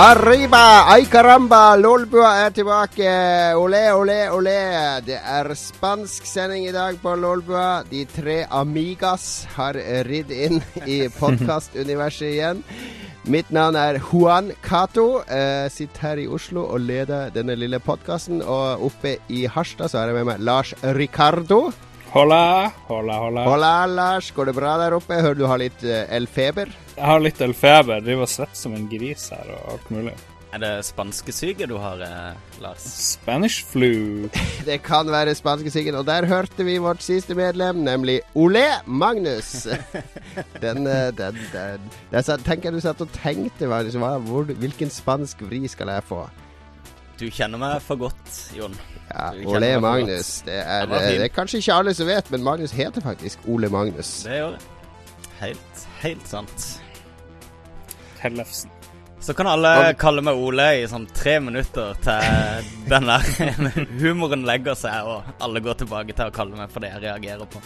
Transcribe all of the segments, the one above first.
Arriba! Ay caramba! Lolbua er tilbake. Olé, olé, olé. Det er spansk sending i dag på Lolbua. De tre amigas har ridd inn i podkastuniverset igjen. Mitt navn er Juan Cato. Eh, sitter her i Oslo og leder denne lille podkasten. Og oppe i Harstad så har jeg med meg Lars Ricardo. Hola, hola, hola. Hola, Lars. Går det bra der oppe? Hører du har litt eh, elfeber? Jeg har litt elfeber. Driver og svetter som en gris her og alt mulig. Er det spanskesyke du har, eh, Lars? Spanish flu. Det kan være spanskesyken. Og der hørte vi vårt siste medlem, nemlig Olé Magnus. Den, eh, den, den. Jeg tenker du satt og tenkte Magnus, hva, hvor, hvilken spansk vri skal jeg få? Du kjenner meg for godt, Jon. Ja, for Magnus. Det er, det, det er kanskje ikke alle som vet, men Magnus heter faktisk Ole Magnus. Det gjør det. Helt, helt sant. Tellefsen. Så kan alle kalle meg Ole i sånn tre minutter til den der humoren legger seg, og alle går tilbake til å kalle meg for det jeg reagerer på.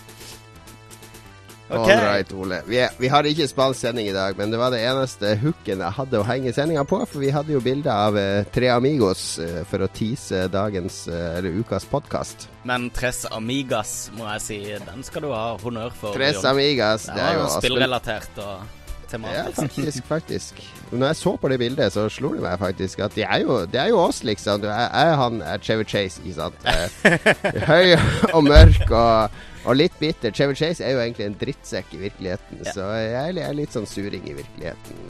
Okay. All right, Ole. Vi, er, vi har ikke spalt sending i dag, men det var det eneste hooken jeg hadde å henge sendinga på. For vi hadde jo bilde av eh, tre amigos eh, for å tease dagens, eh, eller ukas podkast. Men Tres Amigas, må jeg si, den skal du ha honnør for. Tres amigas. Det Det er jo spillrelatert og Ja, faktisk, faktisk. Når jeg så på det bildet, så slo det meg faktisk at det er jo, det er jo oss, liksom. Du er, er han er Chevy Chase, ikke sant. Eh, Høy og mørk og, og litt bitter. Chevy Chase er jo egentlig en drittsekk i virkeligheten, Ja. så jeg jeg er litt sånn suring i virkeligheten.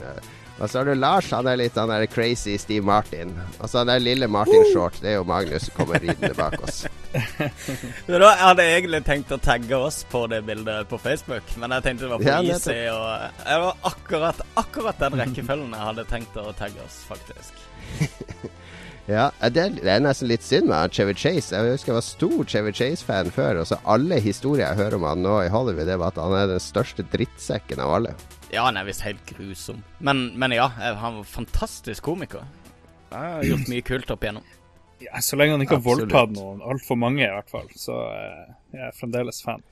Og så har du Lars, han er litt han er crazy Steve Martin. Og så han er lille Martin Short, det er jo Magnus som kommer ridende bak oss. Jeg hadde egentlig tenkt å tagge oss på det bildet på Facebook, men jeg tenkte det var for Ja, easy. Og det var akkurat, akkurat den rekkefølgen jeg hadde tenkt å tagge oss, faktisk. Ja, det er, det er nesten litt synd med Chevy Chase. Jeg husker jeg var stor Chevy Chase-fan før, og så alle historier jeg hører om han nå i Hollywood, det var at han er den største drittsekken av alle. Ja, han er visst helt grusom. Men, men ja, eh, han var fantastisk komiker. Jeg har gjort mye kult opp igjennom. Ja, så lenge han ikke har voldtatt noen, altfor mange i hvert fall, så eh, jeg er fremdeles fan.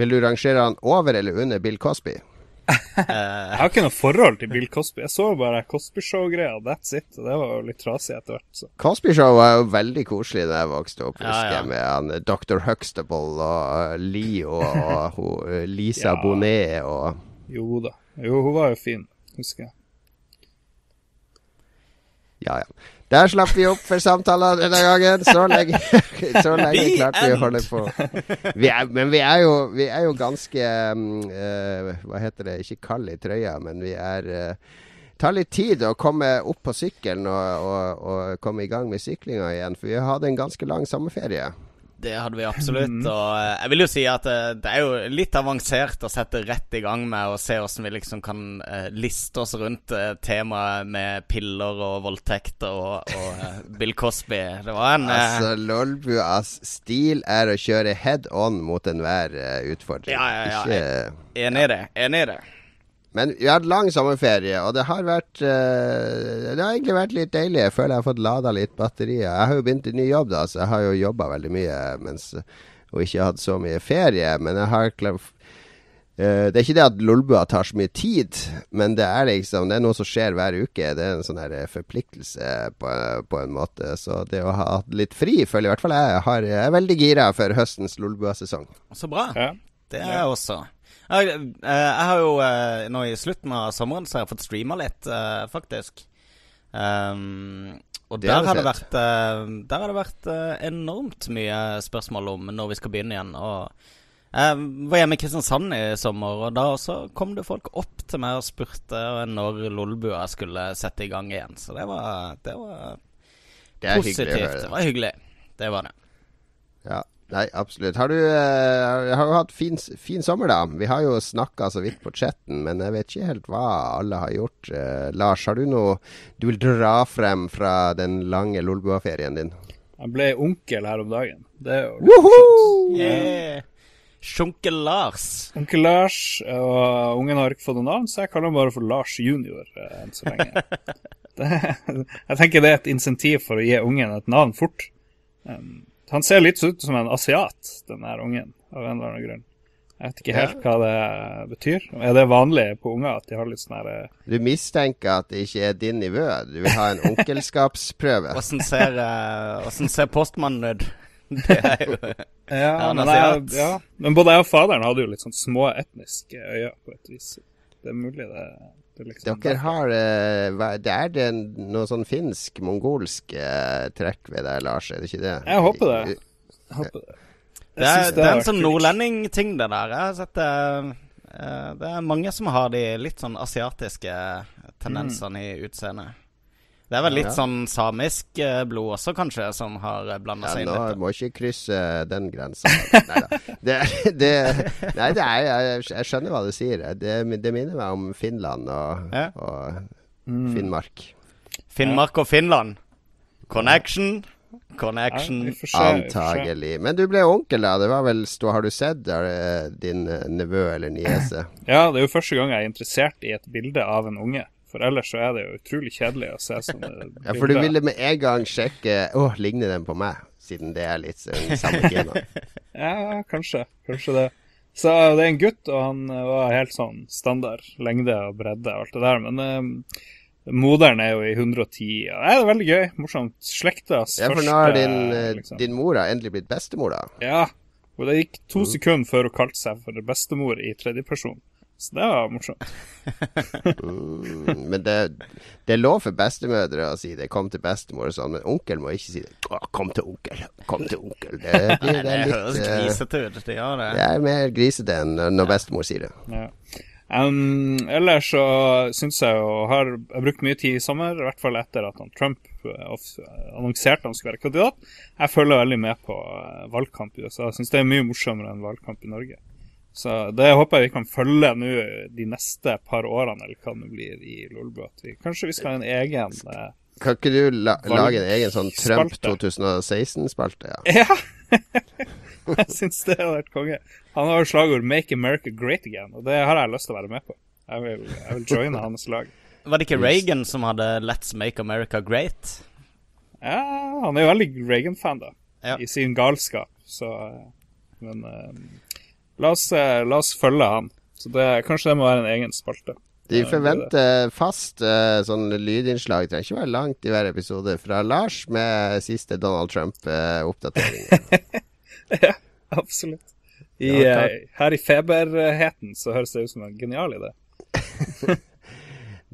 Vil du rangere han over eller under Bill Cosby? Eh, Jeg har ikke noe forhold til Bill Cosby. Jeg så bare Cosby Show-greia, that's it. Og det var jo litt trasig etter hvert, så. Cosby Show var jo veldig koselig da jeg vokste opp, husker jeg, ja. ja. med han eh, Dr. Huxtable og eh, Leo og Lisa Ja. Bonet og Jo da. Jo, hun var jo fin, husker jeg. Ja, ja. Der slapp vi opp for samtaler denne gangen. Så lenge, så lenge klarte vi å holde på. Vi er, men vi er, jo, vi er jo ganske eh, Hva heter det? Ikke kald i trøya, men vi er uh, tar litt tid å komme opp på sykkelen og, og, og komme i gang med syklinga igjen. For vi har hatt en ganske lang sommerferie. Det hadde vi absolutt. Og eh, jeg vil jo si at eh, det er jo litt avansert å sette rett i gang med å se hvordan vi liksom kan eh, liste oss rundt temaet med piller og voldtekter og, og Bill Cosby. Det var en Altså, Lolbuas stil er å kjøre head on mot enhver utfordring. Ja, ja, ja. Ikke Enig i det. Enig i det. Men vi har hatt lang sommerferie, og det har vært uh, Det har egentlig vært litt deilig. Jeg føler jeg har fått lada litt batterier. Jeg har jo begynt i ny jobb, da, så jeg har jo jobba veldig mye mens, og ikke hatt så mye ferie. Men jeg har klart uh, Det er ikke det at Lolbua tar så mye tid, men det er liksom Det er noe som skjer hver uke. Det er en sånn her eh, forpliktelse på, på en måte. Så det å ha hatt litt fri, føler i hvert fall jeg. Har, jeg er veldig gira for høstens Lolbua-sesong. Så bra. Ja. Det er jeg også. Jeg, eh, jeg har jo eh, nå i slutten av sommeren så har jeg fått streama litt, eh, faktisk. Um, og Det der har, det vært, der har det vært enormt mye spørsmål om når vi skal begynne igjen. Og jeg var hjemme i Kristiansand i sommer, og da også kom det folk opp til meg og spurte når Lolbua skulle sette i gang igjen. Så det var, det var Det positivt. Det var hyggelig. Det var det. Ja, nei, absolutt. Har du uh, har jo hatt fin, fin sommer, da. Vi har jo snakka så vidt på chatten, men jeg vet ikke helt hva alle har gjort. Uh, Lars, har du noe du vil dra frem fra den lange Lolbua-ferien din? Jeg ble onkel her om dagen. Det er jo litt Woohoo! Yeah. Sjunkel Lars. Onkel Lars, og ungen har ikke fått noe navn, så jeg kaller ham bare for Lars junior eh, enn så lenge. det, jeg tenker det er et insentiv for å gi ungen et navn fort. Um, han ser litt ut som en asiat, den der ungen, av en eller annen grunn. Jeg vet ikke helt hva det betyr. Er det vanlig på unger at de har litt sånn her eh, Du mistenker at det ikke er din nivå. Du vil ha en onkelskapsprøve. Åssen ser, uh, ser postmannen ut? Det er jo ja, men, jeg, ja, men både jeg og faderen hadde jo litt sånn små etniske øyne, på et vis. Det er mulig det, liksom Dere har eh, Det er det noe sånn finsk-mongolsk eh, trekk ved deg, Lars, er det ikke det? Jeg håper det. Jeg håper det. Jeg Det er, det, det er en sånn nordlending-ting, det der. Jeg har sett det eh, Det er mange som har de litt sånn asiatiske tendensene i utseendet. Det er vel litt Ja. sånn samisk eh, blod også, kanskje, som har blanda Ja, seg inn nå litt. må ikke krysse den grensa. Nei da. Det, det, nei, det er, jeg, jeg skjønner hva du sier. Det, det minner meg om Finland og, Ja. og Mm. Finnmark. Finnmark og Finland. Connection. Connection. Antagelig. Men du ble onkel, da. Det var vel Har du sett eh, din eh, nevø eller niese? Ja, det er jo første gang jeg er interessert i et bilde av en unge. For ellers så er det jo utrolig kjedelig å se sånne bilder. Ja, for du ville med en gang sjekke Å, ligner den på meg? Siden det er litt sånn samme klima. Ja, kanskje. Kanskje det. Så det er en gutt, og han eh, var helt sånn standard lengde og bredde og alt det der. Men eh, moderen er jo i 110. Og det er veldig gøy. Morsomt. Slektas Ja, for nå har din, eh, liksom. din mor har endelig blitt bestemor, da. Ja. Og det gikk Mm. to sekunder før hun kalte seg for bestemor i tredjeperson. Så det var morsomt. Mm, men det, det er lov for bestemødre å si det. 'Kom til bestemor' og sånn, men onkel må ikke si det. 'Kom til onkel'. Kom til onkel. Det, det det, er høres litt, eh, grisete ut. Det gjør det. det er mer grisete enn når- bestemor sier det. Ja. Um, ellers så syns jeg jo har jeg brukt mye tid i sommer, i hvert fall etter at han Trump eh, annonserte han skulle være kandidat. Jeg følger veldig med på eh, valgkamp i USA. Jeg syns det er mye morsommere enn valgkamp i Norge. Så det håper jeg vi kan følge nå de neste par årene, eller hva det blir i Lolbua. Kanskje vi skal ha en egen eh, Kan ikke du la, lage en egen sånn Trump 2016-spalte? Ja. Ja! jeg syns det hadde vært konge. Han har jo slagord 'Make America Great Again', og det har jeg lyst til å være med på. Jeg vil, jeg vil joine hans lag. Var det ikke Reagan som hadde 'Let's make America great'? Ja, han er jo veldig Reagan-fan, da. Ja. I sin galskap, så eh, Men eh, la, oss, eh, la oss følge han. Så det, kanskje det må være en egen spalte. De er forventer fast eh, sånn lydinnslag, trenger ikke være langt i hver episode, fra Lars med siste Donald Trump-oppdatering. ja, absolutt. I, Ja, eh, her i feberheten så høres det ut som en genial idé.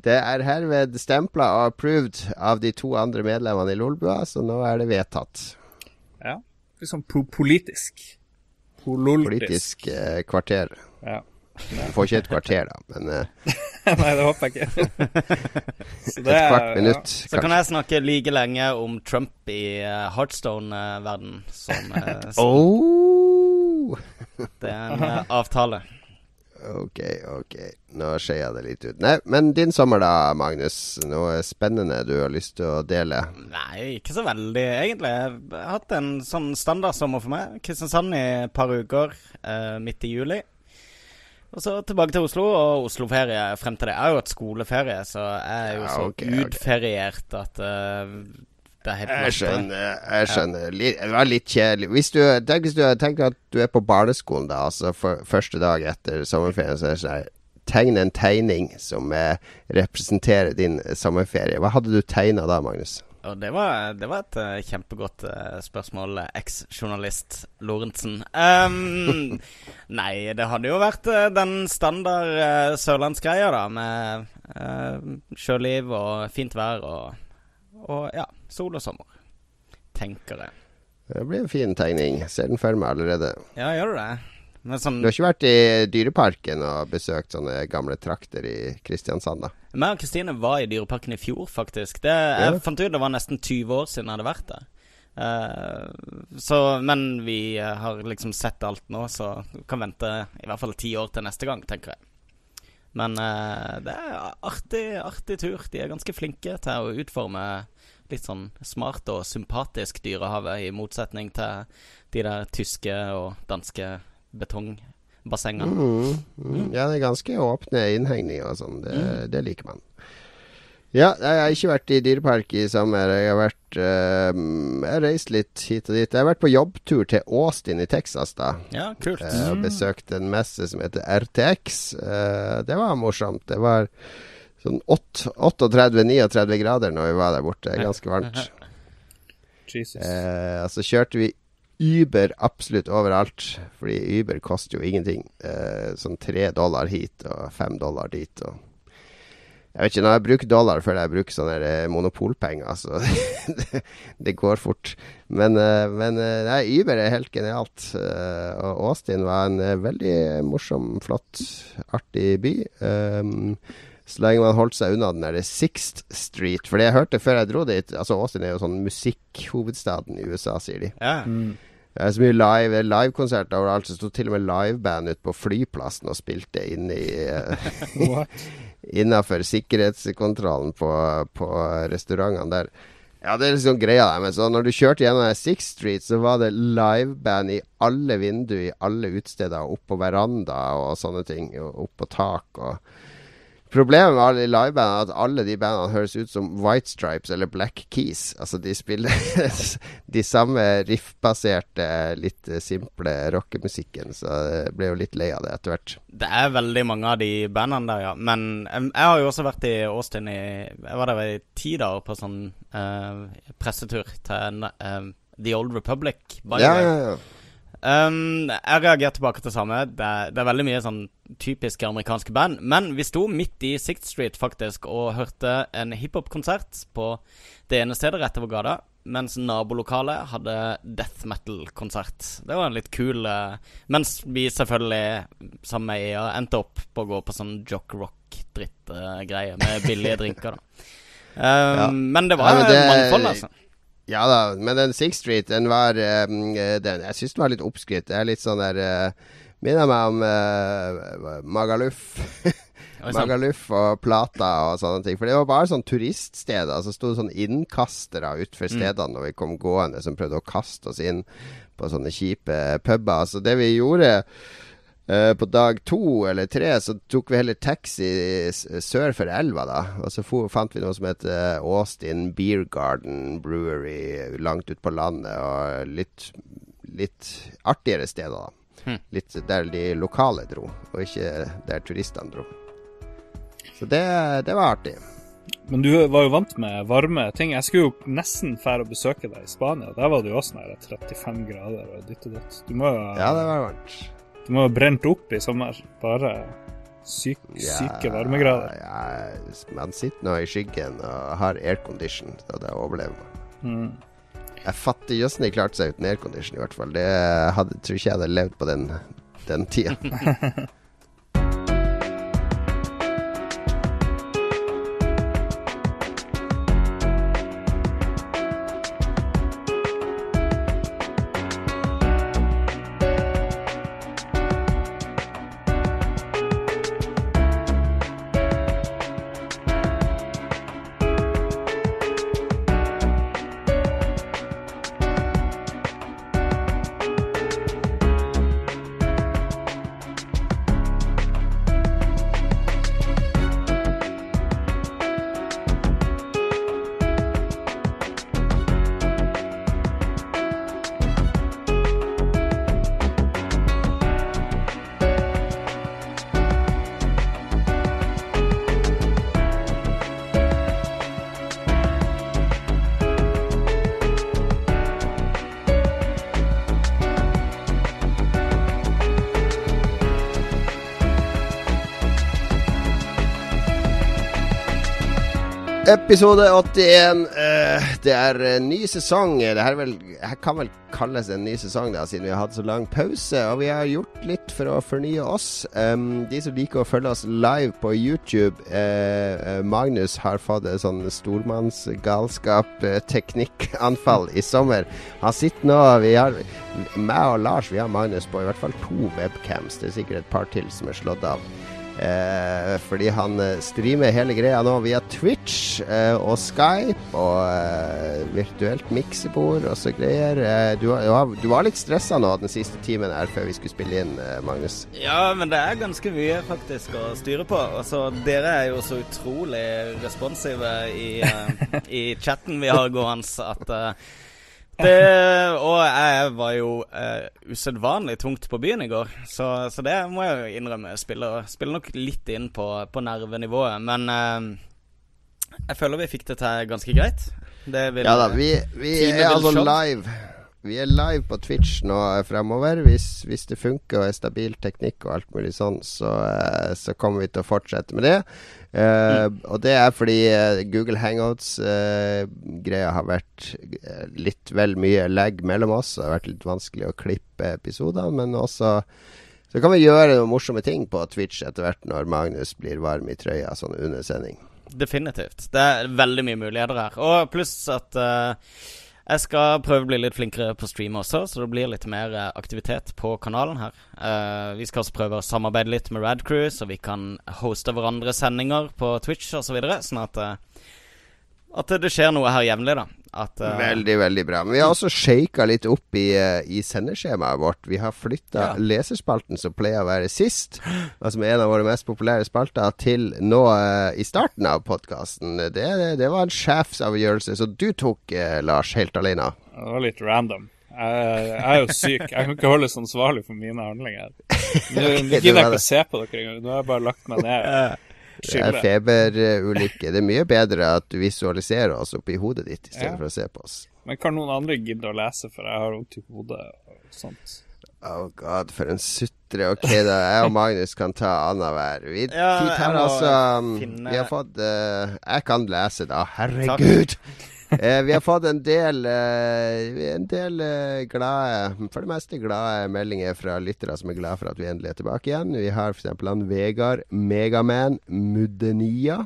det er herved stempla og approved av de to andre medlemmene i Lolbua, så nå er det vedtatt. Ja. Litt sånn politisk. Politisk eh, kvarter. Ja. Du får ikke et kvarter, da, men eh, Nei, det håper jeg ikke. Så et kvart minutt. Så kan jeg snakke like lenge om Trump i uh, Heartstone-verden som, eh, som Oh! det er en eh, avtale. Ok, ok. Nå skeia det litt ut. Nei, men din sommer da, Magnus. Noe spennende du har lyst til å dele? Nei, ikke så veldig, egentlig. Jeg har hatt en sånn standardsommer for meg. Kristiansand i et par uker eh, midt i juli. Og så tilbake til Oslo, og Oslo-ferie frem til det. Jeg er jo et skoleferie, så jeg er jo så ja, okay, utferiert at helt Jeg skjønner. Jeg skjønner. Det var litt kjedelig. Hvis du, tenk hvis du tenker at du er på barneskolen, da, altså for, første dag etter sommerferien, så er det sånn Tegn en tegning som eh, representerer din sommerferie. Hva hadde du tegna da, Magnus? Det var, det var et uh, kjempegodt uh, spørsmål, eh, eks-journalist Lorentzen. Um, nei, det hadde jo vært uh, den standard sørlandsgreia, da, med sjøliv og fint vær og, og ja, sol og sommer. Tenker jeg. Det blir en fin tegning. Ser den for meg allerede. Ja, gjør du det? Men sånn Du har ikke vært i Dyreparken og besøkt sånne gamle trakter i Kristiansand, da? Jeg og Kristine var i Dyreparken i fjor, faktisk. Det, jeg Ja. fant ut det var nesten 20 år siden jeg hadde vært der. Uh, så, men vi har liksom sett alt nå, så kan vente i hvert fall ti år til neste gang, tenker jeg. Men uh, det er artig, artig tur. De er ganske flinke til å utforme litt sånn smart og sympatisk Dyrehavet, i motsetning til de der tyske og danske betongbassengene. Mm, mm. Ja, det er ganske åpne innhegninger og sånn. Det, Mm. det liker man. Ja, jeg har ikke vært i dyrepark i sommer. Jeg har vært uh, Jeg har reist litt hit og dit. Jeg har vært på jobbtur til Austin i Texas, da. Ja, kult. Uh, og besøkt en messe som heter RTX. Uh, det var morsomt. Det var sånn 38-39 grader når vi var der borte. Ganske varmt. Jesus. Uh, så kjørte vi Uber absolutt overalt, fordi Uber koster jo ingenting. sånn tre dollar hit og fem dollar dit. og jeg vet ikke, Når jeg bruker dollar, føler jeg bruker sånne eh, monopolpenger. Så det, det, går fort. Men, eh, men eh, nei, Uber er helt genialt. Og Austin var en veldig morsom, flott, artig by. Um, så lenge man holdt seg unna den der Sixth Street. For det jeg hørte før jeg dro dit Altså Austin er jo sånn musikkhovedstaden i USA, sier de. Ja. Mm. Det er så mye live livekonserter overalt. Det sto til og med liveband ute på flyplassen og spilte inne i uh, innafor sikkerhetskontrollen på, på restaurantene der. Ja, det er liksom greia der. Men så når du kjørte gjennom Sixth Street, så var det liveband i alle vinduer i alle utesteder, opp på veranda og sånne ting. Og opp på tak og Problemet med alle livebandene er at alle de bandene høres ut som White Stripes eller Black Keys. Altså, de spiller de samme riffbaserte, litt simple rockemusikken. Så jeg ble jo litt lei av det etter hvert. Det er veldig mange av de bandene der, ja. Men jeg, jeg har jo også vært i Austin i Jeg var der i ti dager på sånn uh, pressetur til uh, The Old Republic. By ja, ja, ja. Um, jeg reagerer tilbake til samme. Det er, det er, veldig mye sånn typiske amerikanske band. Men vi sto midt i Sixth Street faktisk og hørte en hiphop-konsert på det ene stedet rett over gata. Mens nabolokalet hadde death metal-konsert. Det var en litt kul uh, Mens vi selvfølgelig, sammen med EA, endte opp på å gå på sånn jock rock-drittgreie uh, med billige drinker, da. Um, ja. Men det var ja, det... mangfold, altså. Ja da, men den Six Street, den var um, den, Jeg syns den var litt oppskrytt. Det er litt sånn der uh, Minner meg om uh, Magaluf. Magaluf og Plata og sånne ting. For det var bare sånn turiststeder. Så sto sånn innkastere utenfor mm. stedene når vi kom gående, som prøvde å kaste oss inn på sånne kjipe puber. Så det vi gjorde Uh, på dag to eller tre så tok vi heller taxi sør for elva, da. Og så fant vi noe som het uh, Austin Beer Garden Brewery langt ute på landet. Og litt, litt artigere steder, da. Hmm. Litt der de lokale dro, og ikke der turistene dro. Så det, det var artig. Men du var jo vant med varme ting. Jeg skulle jo nesten fære å besøke deg i Spania. Der var det jo også nær 35 grader og ditt og datt. Du må jo Ja, det var varmt. Du må ha brent opp i sommer. Bare syk, syke varmegrader. Ja, man sitter nå i skyggen og har aircondition, så det overlever man. Mm. Jeg fatter jøssen de klarte seg uten aircondition, i hvert fall. Det hadde, tror ikke jeg hadde levd på den, den tida. Episode 81. Uh, det er en ny sesong. Det her, vel, her, kan vel kalles en ny sesong, da, siden vi har hatt så lang pause. Og vi har gjort litt for å fornye oss. De som liker å følge oss live på YouTube uh, Magnus har fått et sånn stormannsgalskap-teknikkanfall i sommer. Han sitter nå Vi har meg og Lars Vi har Magnus på i hvert fall to webcams. Det er sikkert et par til som er slått av. Eh, fordi han streamer hele greia nå via Twitch. Eh, og Skype og eh, virtuelt miksebord og så greier. Eh, du, du, var litt stressa nå den siste timen her før vi skulle spille inn, eh, Magnus? Ja, men det er ganske mye faktisk å styre på. Altså, dere er jo så utrolig responsive i, eh, i chatten vi har gående at uh, det, og jeg var jo eh, usedvanlig tungt på byen i går, så, så det må jeg jo innrømme. Spiller, spiller nok litt inn på, på nervenivået. Men uh, jeg føler vi fikk det til ganske greit. Vil, ja da, vi, vi er altså live. Vi er live på Twitch nå fremover. Hvis, hvis, det funker og er stabil teknikk og alt mulig sånn, så, uh, så kommer vi til å fortsette med det. Uh, mm. Og det er fordi uh, Google Hangouts-greia uh, har vært litt vel mye lag mellom oss. Det har vært litt vanskelig å klippe episoder, men også så kan vi gjøre noen morsomme ting på Twitch etter hvert når Magnus blir varm i trøya sånn under sending. Definitivt. Det er veldig mye muligheter her. Og pluss at jeg skal prøve å bli litt flinkere på stream også, så det blir litt mer eh, aktivitet på kanalen her. Uh, vi skal også prøve å samarbeide litt med Radcrew, så vi kan hoste hverandre sendinger på Twitch osv. Så videre, sånn at, uh, at det skjer noe her jevnlig, da. At, uh, veldig, veldig bra. Men vi har også shaka litt opp i, uh, i sendeskjemaet vårt. Vi har flytta ja. leserspalten, som pleier å være sist, som er en av våre mest populære spalter, til nå uh, i starten av podkasten. Det, det, var en sjefsavgjørelse som du tok, Lars, helt alene. Det var litt random. Jeg, jeg, er jo syk. Jeg kan ikke holdes ansvarlig for mine handlinger. Nå gidder jeg ikke å se på dere engang. Nå har jeg bare lagt meg ned. Det er feberulykke. Det er mye bedre at du visualiserer oss oppi hodet ditt i stedet ja. for å se på oss. Men kan noen andre gidde å lese, for jeg har vondt i hodet og sånt. Oh god, for en sutre. Ok, da. Jeg og Magnus kan ta annenhver. Vi, ja, vi tar altså finne... Vi har fått uh, Jeg kan lese, da. Herregud! Eh, vi har fått en del, eh, en del eh, glade, for det meste glade meldinger fra lyttere som er glade for at vi endelig er tilbake igjen. Vi har f.eks. han Vegard Megaman Mudenia.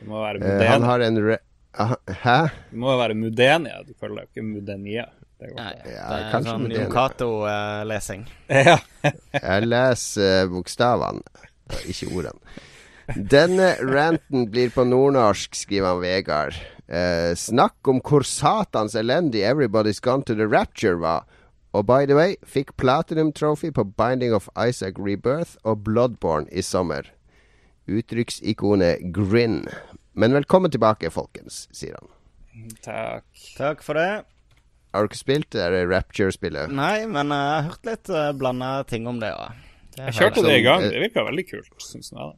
Det må være Mudenia. han har en re Hæ? Det må jo være Mudenia. Du følger jo ikke Mudenia. Det, Nei, ja, det er sånn Jon Cato-lesing. ja. jeg leser bokstavene, ikke ordene. Denne ranten blir på nordnorsk, skriver han Vegard. Eh, snakk om hvor satans elendig 'Everybody's Gone to the Rapture' var. Og by the way, fikk Platinum Trophy på Binding of Isaac Rebirth og Bloodborne i sommer. Uttrykksikonet Grin. Men velkommen tilbake, folkens, sier han. Takk. Takk for det. Har du ikke spilt det Rapture-spillet? Nei, men jeg har hørt litt uh, eh, blanda ting om det. Ja. Det jeg kjørte det i gang. Det virka veldig kult, syns jeg.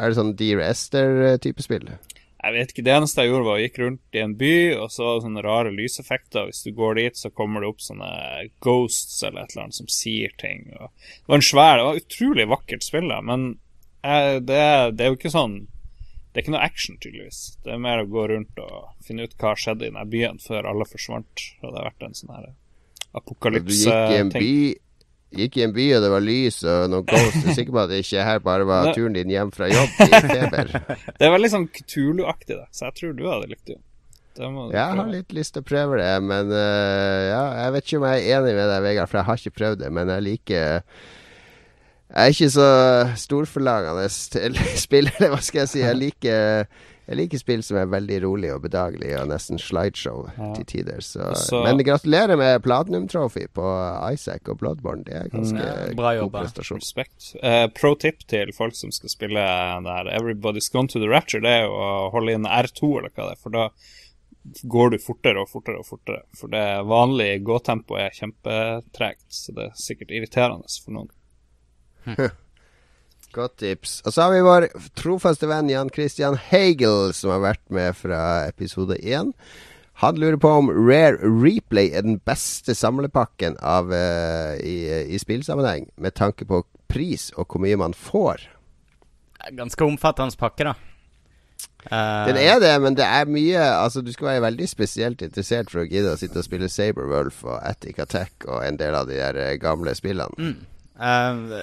Er det sånn Dear Esther-type spill? Jeg vet ikke. Det eneste jeg gjorde, var å gikk rundt i en by, og så sånne rare lyseffekter. Hvis du går dit, så kommer det opp sånne ghosts eller et eller annet som sier ting. Og det var en svær Det var utrolig vakkert spill, da, men jeg, det, det, er jo ikke sånn Det er ikke noe action, tydeligvis. Det er mer å gå rundt og finne ut hva skjedde i den byen før alle forsvant. Og det har vært en sånn her apokalypse-ting gikk i en by og det var lys og noen ghosts. Jeg er sikker på at det ikke her bare var turen din hjem fra jobb i feber? det er veldig sånn Kutulu-aktig, så jeg tror du hadde likt det. Jeg har litt lyst til å prøve det, men uh, ja, jeg vet ikke om jeg er enig med deg, Vegard, for jeg har ikke prøvd det. Men jeg liker Jeg er ikke så storforlangende til spill, eller hva skal jeg si. Jeg liker jeg liker spill som er veldig rolig og bedagelig, og nesten slideshow ja. til tider. Så. Så, men gratulerer med Platinum Trophy på Isaac og Bloodborne. Det er ganske ja, bra god prestasjon. Respekt. Uh, pro tip til folk som skal spille der Everybody's Gone to the Rapture, det er å holde inn R2, eller hva det er. For da går du fortere og fortere og fortere. For det vanlige gåtempoet er kjempetregt, så det er sikkert irriterende for noen. Hm. Godt tips. Og så har vi vår trofaste venn Jan Christian Hagel, som har vært med fra episode én. Han lurer på om Rare Replay er den beste samlepakken av, uh, i, i spillsammenheng, med tanke på pris og hvor mye man får. Ganske omfattende pakke, da. Uh, den er det, men det er mye Altså, du skal være veldig spesielt interessert for å gidde å sitte og spille Saberwolf og Attic Attack og en del av de der eh, gamle spillene. Mm. Uh,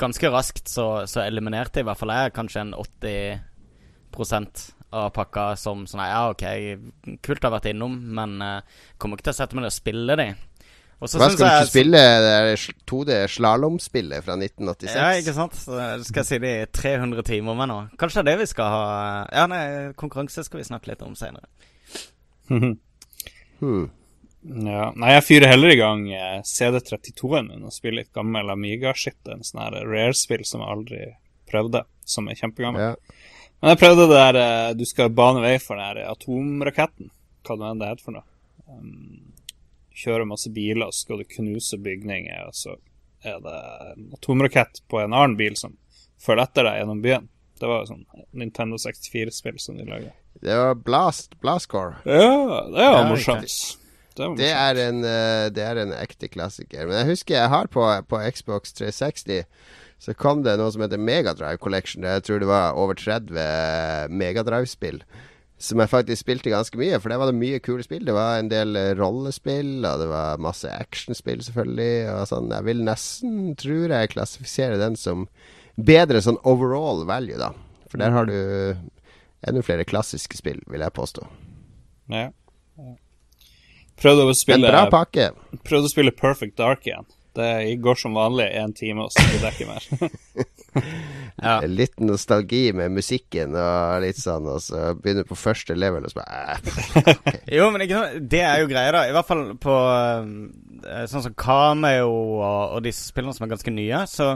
ganske raskt så, så, eliminerte i hvert fall jeg kanskje en 80 av pakka som sånn Ja, OK, kult å ha vært innom, men uh, kommer ikke til å sette meg ned og spille de. Og så Hva skal du jeg- ikke spille det der 2D slalåmspillet fra 1986? Ja, ikke sant? Så skal jeg si det i 300 timer med nå. Kanskje det er det vi skal ha Ja, nei, konkurranse skal vi snakke litt om senere. Hmm. Ja. Nei, jeg fyrer heller i gang eh, CD32-en min og spiller litt gammel Amiga-shit. En sånn her rare-spill som jeg aldri prøvde, som er kjempegammel. Ja. Men jeg prøvde det der eh, du skal bane vei for den her atomraketten. Hva det enn det heter for noe. Um, kjøre masse biler, så skal du knuse bygninger, og så er det en atomrakett på en annen bil som følger etter deg gjennom byen. Det var jo sånn Nintendo 64-spill som de laga. Det var Blast, Blastcore. Ja, det var Ja, morsomt. Det Det er, en, eh, det er en ekte klassiker. Men jeg husker jeg har på, på Xbox 360 så kom det noe som heter Megadrive Collection. Der jeg tror det var over 30 Megadrive-spill. Som jeg faktisk spilte ganske mye, for der var det mye kule spill. Det var en del eh, rollespill, og det var masse actionspill, selvfølgelig. Og sånn. Jeg vil nesten, tror jeg, klassifisere den som bedre sånn overall value, da. For der har du enda flere klassiske spill, vil jeg påstå. Ja. Prøvde å spille, En bra pakke. Prøvde å spille Perfect Dark igjen. Det går som vanlig én time, og så blir det ikke mer. Ja. Litt nostalgi med musikken og litt sånn, og så begynner du på første level, og så bare okay. Jo, men ikke noe det er jo greia, da. I hvert fall på eh, sånn som Kameo og, og disse spillene som er ganske nye. Så,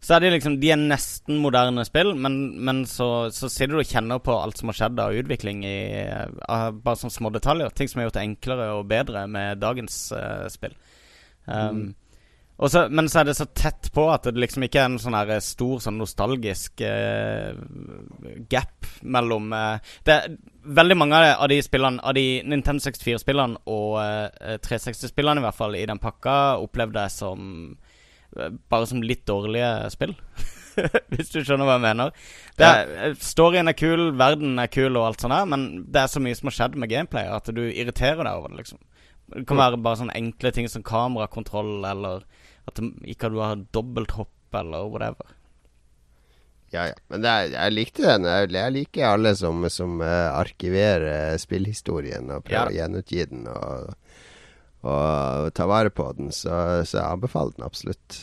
så er de liksom De er nesten moderne spill, men, men så, så sitter du og kjenner på alt som har skjedd av utvikling i uh, bare sånne små detaljer. Ting som er gjort enklere og bedre med dagens uh, spill. Um, og så, men så er det så tett på at det liksom ikke er en sånn her stor sånn nostalgisk eh, gap mellom eh, Det er veldig mange av de spillene Av de Nintendo 64-spillene og eh, 360-spillene i hvert fall i den pakka opplevde jeg som eh, bare som litt dårlige spill. Hvis du skjønner hva jeg mener. Er, eh, Storyen er kul, verden er kul og alt sånt der men det er så mye som har skjedd med gameplay at du irriterer deg over det, liksom. Det kan være bare sånne enkle ting som kamerakontroll, eller at du ikke du har dobbelthopp, eller whatever. Ja, ja. Men det er, jeg likte den. Jeg, jeg liker alle som, som eh, arkiverer spillhistorien og prøver å gjenutgi den og, og ta vare på den. Så, så jeg anbefaler den absolutt.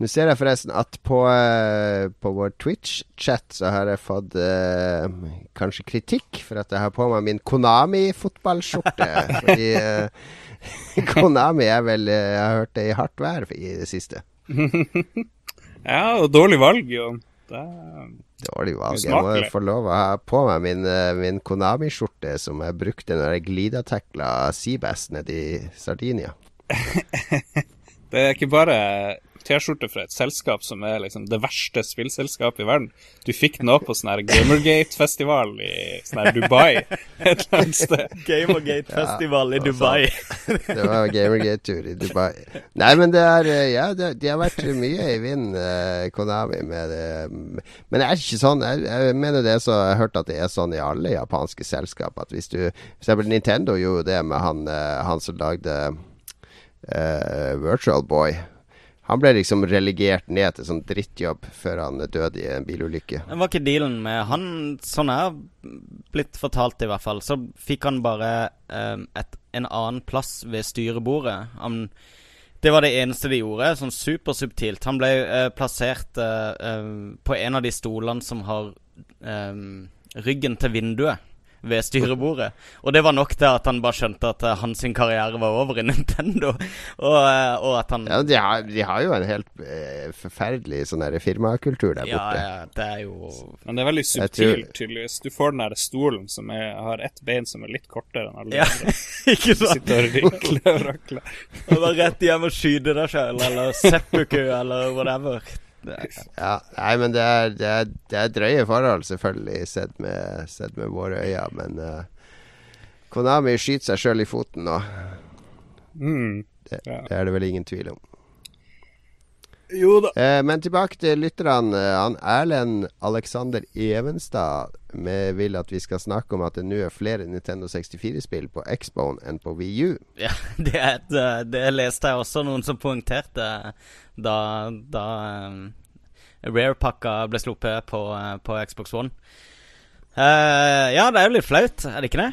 Nå ser jeg forresten at på, eh, på vår Twitch-chat så har jeg fått eh, kanskje kritikk for at jeg har på meg min Konami-fotballskjorte. fordi eh, Konami er vel eh, Jeg har hørt det i hardt vær i det siste. Ja, og dårlig valg, jo. Det er Dårlig valg. Jeg må få lov å ha på meg min, eh, min Konami-skjorte som jeg brukte når jeg glidatekla Seabass nede i Sardinia. Det er ikke bare T-skjorte fra et selskap som er liksom det verste spillselskapet i verden. Du fikk den opp på sånn her Gamergate-festival i sånn her Dubai et eller annet sted. Gamergate-festival i Dubai. Det var Gamergate-tur i Dubai. Nei, men det er eh, Ja, det, de har vært mye i vinden, eh, Konami, med det. Men det er ikke sånn. Jeg, jeg mener det så Jeg har hørt at det er sånn i alle japanske selskap at hvis du For eksempel Nintendo gjorde jo det med han, eh, han som lagde eh, Virtual Boy. Han ble liksom relegert ned til sånn drittjobb før han døde i en bilulykke. Det var ikke dealen med han Sånn er blitt fortalt, i hvert fall. Så fikk han bare eh, et, en annen plass ved styrebordet. Han, det var det eneste de gjorde, sånn supersubtilt. Han ble eh, plassert eh, på en av de stolene som har eh, ryggen til vinduet ved styrebordet. Og det var nok til at han bare skjønte at eh, hans karriere var over i Nintendo. Og, eh, og at han Ja, de har, de har jo en helt eh, forferdelig sånn der firmakultur der ja, borte. ja, det er jo Men det er veldig subtilt, tror- tydeligvis. Du får den der stolen som er, har ett bein som er litt kortere enn alle Ja, andre. ikke Du sitter og rikler og rakler. Og bare rett hjem og skyter deg sjøl, eller seppuku, eller whatever. Ja, nei, men det er, det er, det er drøye forhold, selvfølgelig, sett med, sett med våre øyne. Men uh, Konami skyter seg sjøl i foten nå. Mm. Det, Ja. det er det vel ingen tvil om. Jo da. Eh, men tilbake til lytterne. Eh, Han Erlend Alexander Evenstad med vil at vi skal snakke om at det nå er flere Nintendo 64-spill på Xbone enn på VU. ja, det, er et, eh, det leste jeg også noen som poengterte da, da um, Rare-pakka ble sluppet på, eh, på Xbox One. Uh, ja, det er jo litt flaut, er det ikke det?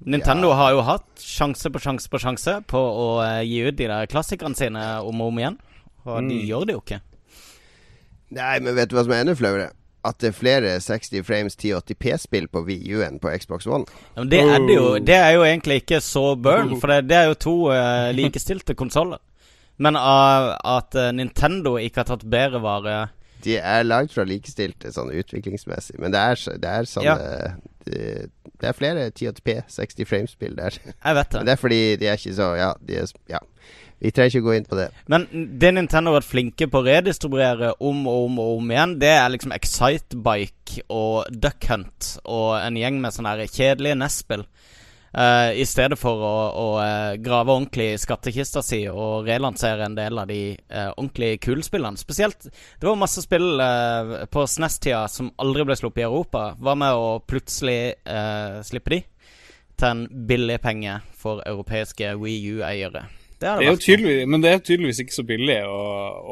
Nintendo har jo hatt sjanse på sjanse på sjanse på å eh, gi ut de der klassikerne sine om og om igjen. Og de Mm. gjør det jo ikke. Nei, men vet du hva som er enda flauere? At det er flere 60 frames 1080p-spill på VU-en på Xbox One. Ja, men det er det jo Oh. Det er jo egentlig ikke så burn, for det, det er jo to uh, likestilte konsoller. Men av at eh, Nintendo ikke har tatt bedre vare De er langt fra likestilte sånn utviklingsmessig, men det er, det er sånn Ja. det, det er flere 1080p 60 frames-spill der. Jeg vet det. Men det. det er fordi de er ikke så Ja, de er, ja. Vi trenger ikke gå inn på det. Men det Nintendo har vært flinke på å redistribuere om og om og om igjen, det er liksom Excitebike og Duck Hunt og en gjeng med sånne kjedelige NES-spill. Eh, I stedet for å, å eh, grave ordentlig i skattkista si og relansere en del av de uh, ordentlig kule. Spesielt Det var masse spill uh, på SNES-tida som aldri ble sluppet i Europa. Hva med å plutselig slippe de til en billig penge for europeiske Wii U-eiere? Det Det er jo tydelig, men det er tydeligvis ikke så billig å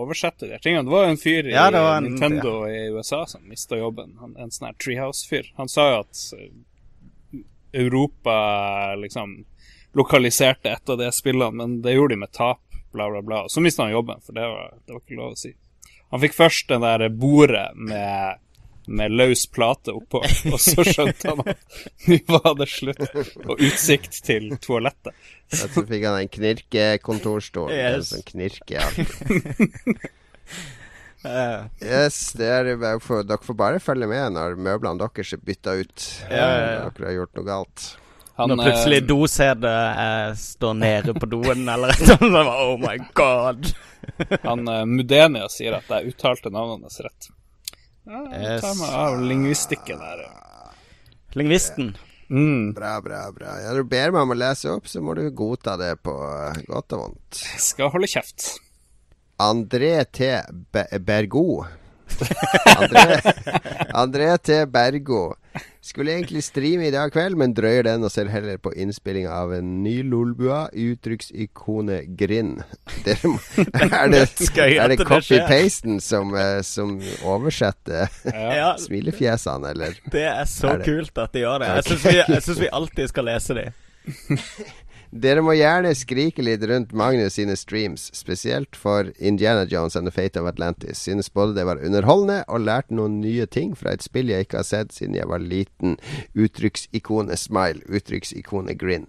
oversette de tingene. Det var jo en fyr i Ja, en- Nintendo i USA som mista jobben. Han, en sånn her Treehouse-fyr. Han sa jo at eh, Europa liksom lokaliserte et av de spillene, men det gjorde de med tap, bla, bla, bla. Og så mista han jobben, for det var, det var ikke lov å si. Han fikk først den der bordet med med løs plate oppå, og så skjønte han at nå var det slutt. Og utsikt til toalettet. Og så fikk han en knirkekontorstol. En Yes. sånn knirke Eh, Yes, det er bare for, dere får bare følge med når møblene deres er bytta ut. Ja, ja, ja. Dere har gjort noe galt. Han, Når plutselig eh, dosetet eh, står nede på doen, eller et sånt. Oh my god. Han uh, Mudenia sier at jeg uttalte navnet hans rett. Ja, jeg tar meg av lingvistikken her. Lingvisten. Mm. Bra, bra, bra. Ja, du ber meg om å lese opp, så må du godta det på eh, godt og vondt. Jeg skal holde kjeft. André T. Bergot Bergo. André, André T. Bergo. Skulle egentlig streame i dag kveld, men drøyer den og ser heller på innspillinga av en ny Lolbua, uttrykksikonet Grind. Er det, er det det copy-pasten som, eh, som oversetter Ja. Smilefjesene, eller? det er så Er det? kult at de gjør det. Jeg syns vi, vi alltid skal lese de. Dere må gjerne skrike litt rundt Magnus sine streams, spesielt for Indiana Jones and the Fate of Atlantis. Synes både det var underholdende og lærte noen nye ting fra et spill jeg ikke har sett siden jeg var liten. Uttrykksikonet smile, uttrykksikonet grin.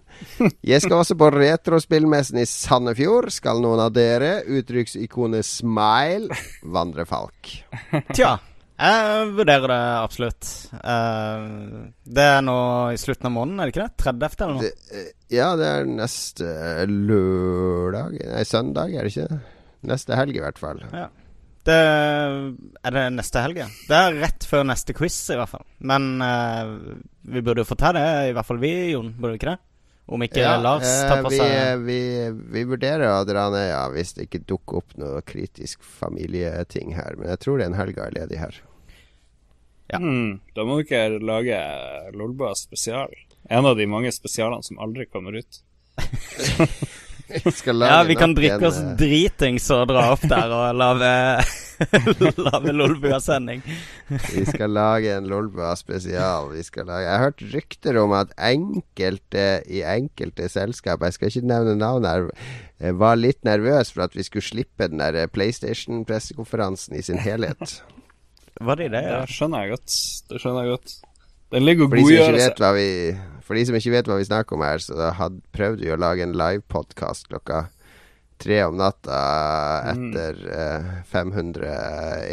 Jeg skal også på retrospillmessen i Sandefjord. Skal noen av dere? Uttrykksikonet smile, vandrefalk. Tja. Jeg vurderer det absolutt. Eh, det er nå i slutten av måneden, er det ikke det? 30. eller noe? Det, eh, ja, det er neste lørdag Nei, søndag, er det ikke? Neste helg, i hvert fall. Det er det neste helg. Det er rett før neste quiz, i hvert fall. Men uh, vi burde jo få ta det, i hvert fall vi, Jon. Burde vi ikke det? Om ikke Lars tar på vi, seg vi, vi vurderer å dra ned ja, hvis det ikke dukker opp noe kritisk familieting her. Men jeg tror det er en helg er ledig her. Ja. Mm. Da må dere lage Lolbua spesial. En av de mange spesialene som aldri kommer ut. Skal lage Ja, vi kan drikke oss eh, dritings og dra opp der og lage Lage Lolbua-sending. Vi skal lage en Lolbua spesial. Vi skal lage Jeg har hørt rykter om at enkelte i enkelte selskap, jeg skal ikke nevne navn her, eh, var litt nervøs for at vi skulle slippe den der PlayStation-pressekonferansen i sin helhet. Var det det, ja? Det skjønner jeg godt. Det skjønner jeg godt. Den ligger og godgjør vet seg. for de som ikke vet hva vi snakker om her, så da had, prøvde vi å lage en livepodkast klokka tre om natta etter eh, 500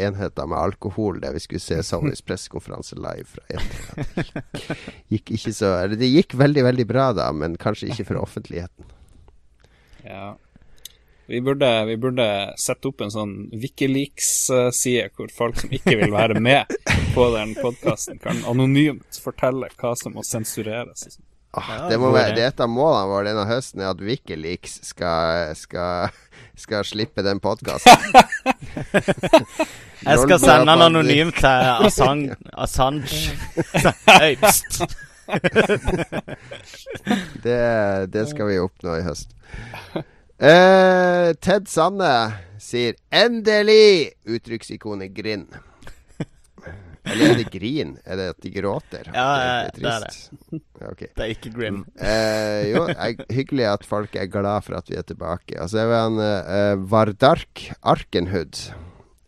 enheter med alkohol, der vi skulle se Sonys pressekonferanse live fra E3. Gikk ikke så Eller det gikk veldig, veldig bra da, men kanskje ikke for offentligheten. Ja. Vi burde, vi burde sette opp en sånn Wikileaks-side hvor folk som ikke vil være med på den podkasten, kan anonymt fortelle hva som må sensureres. sånn. Ah, det må være. Det er et av målene våre denne høsten, er at Wikileaks skal, skal, skal slippe den podkasten. Jeg skal sende den anonymt til Assange. Assange. Hei. Det, det skal vi oppnå i høst. Eh, Ted Sanne sier 'endelig!' uttrykksikonet Grind. Eller er det grin? Er det at de gråter? Ja, At det er det. Okay. Det er ikke grim. Eh, jo, er, hyggelig at folk er glad for at vi er tilbake. Og så er det han eh, Vardark Arkenhud,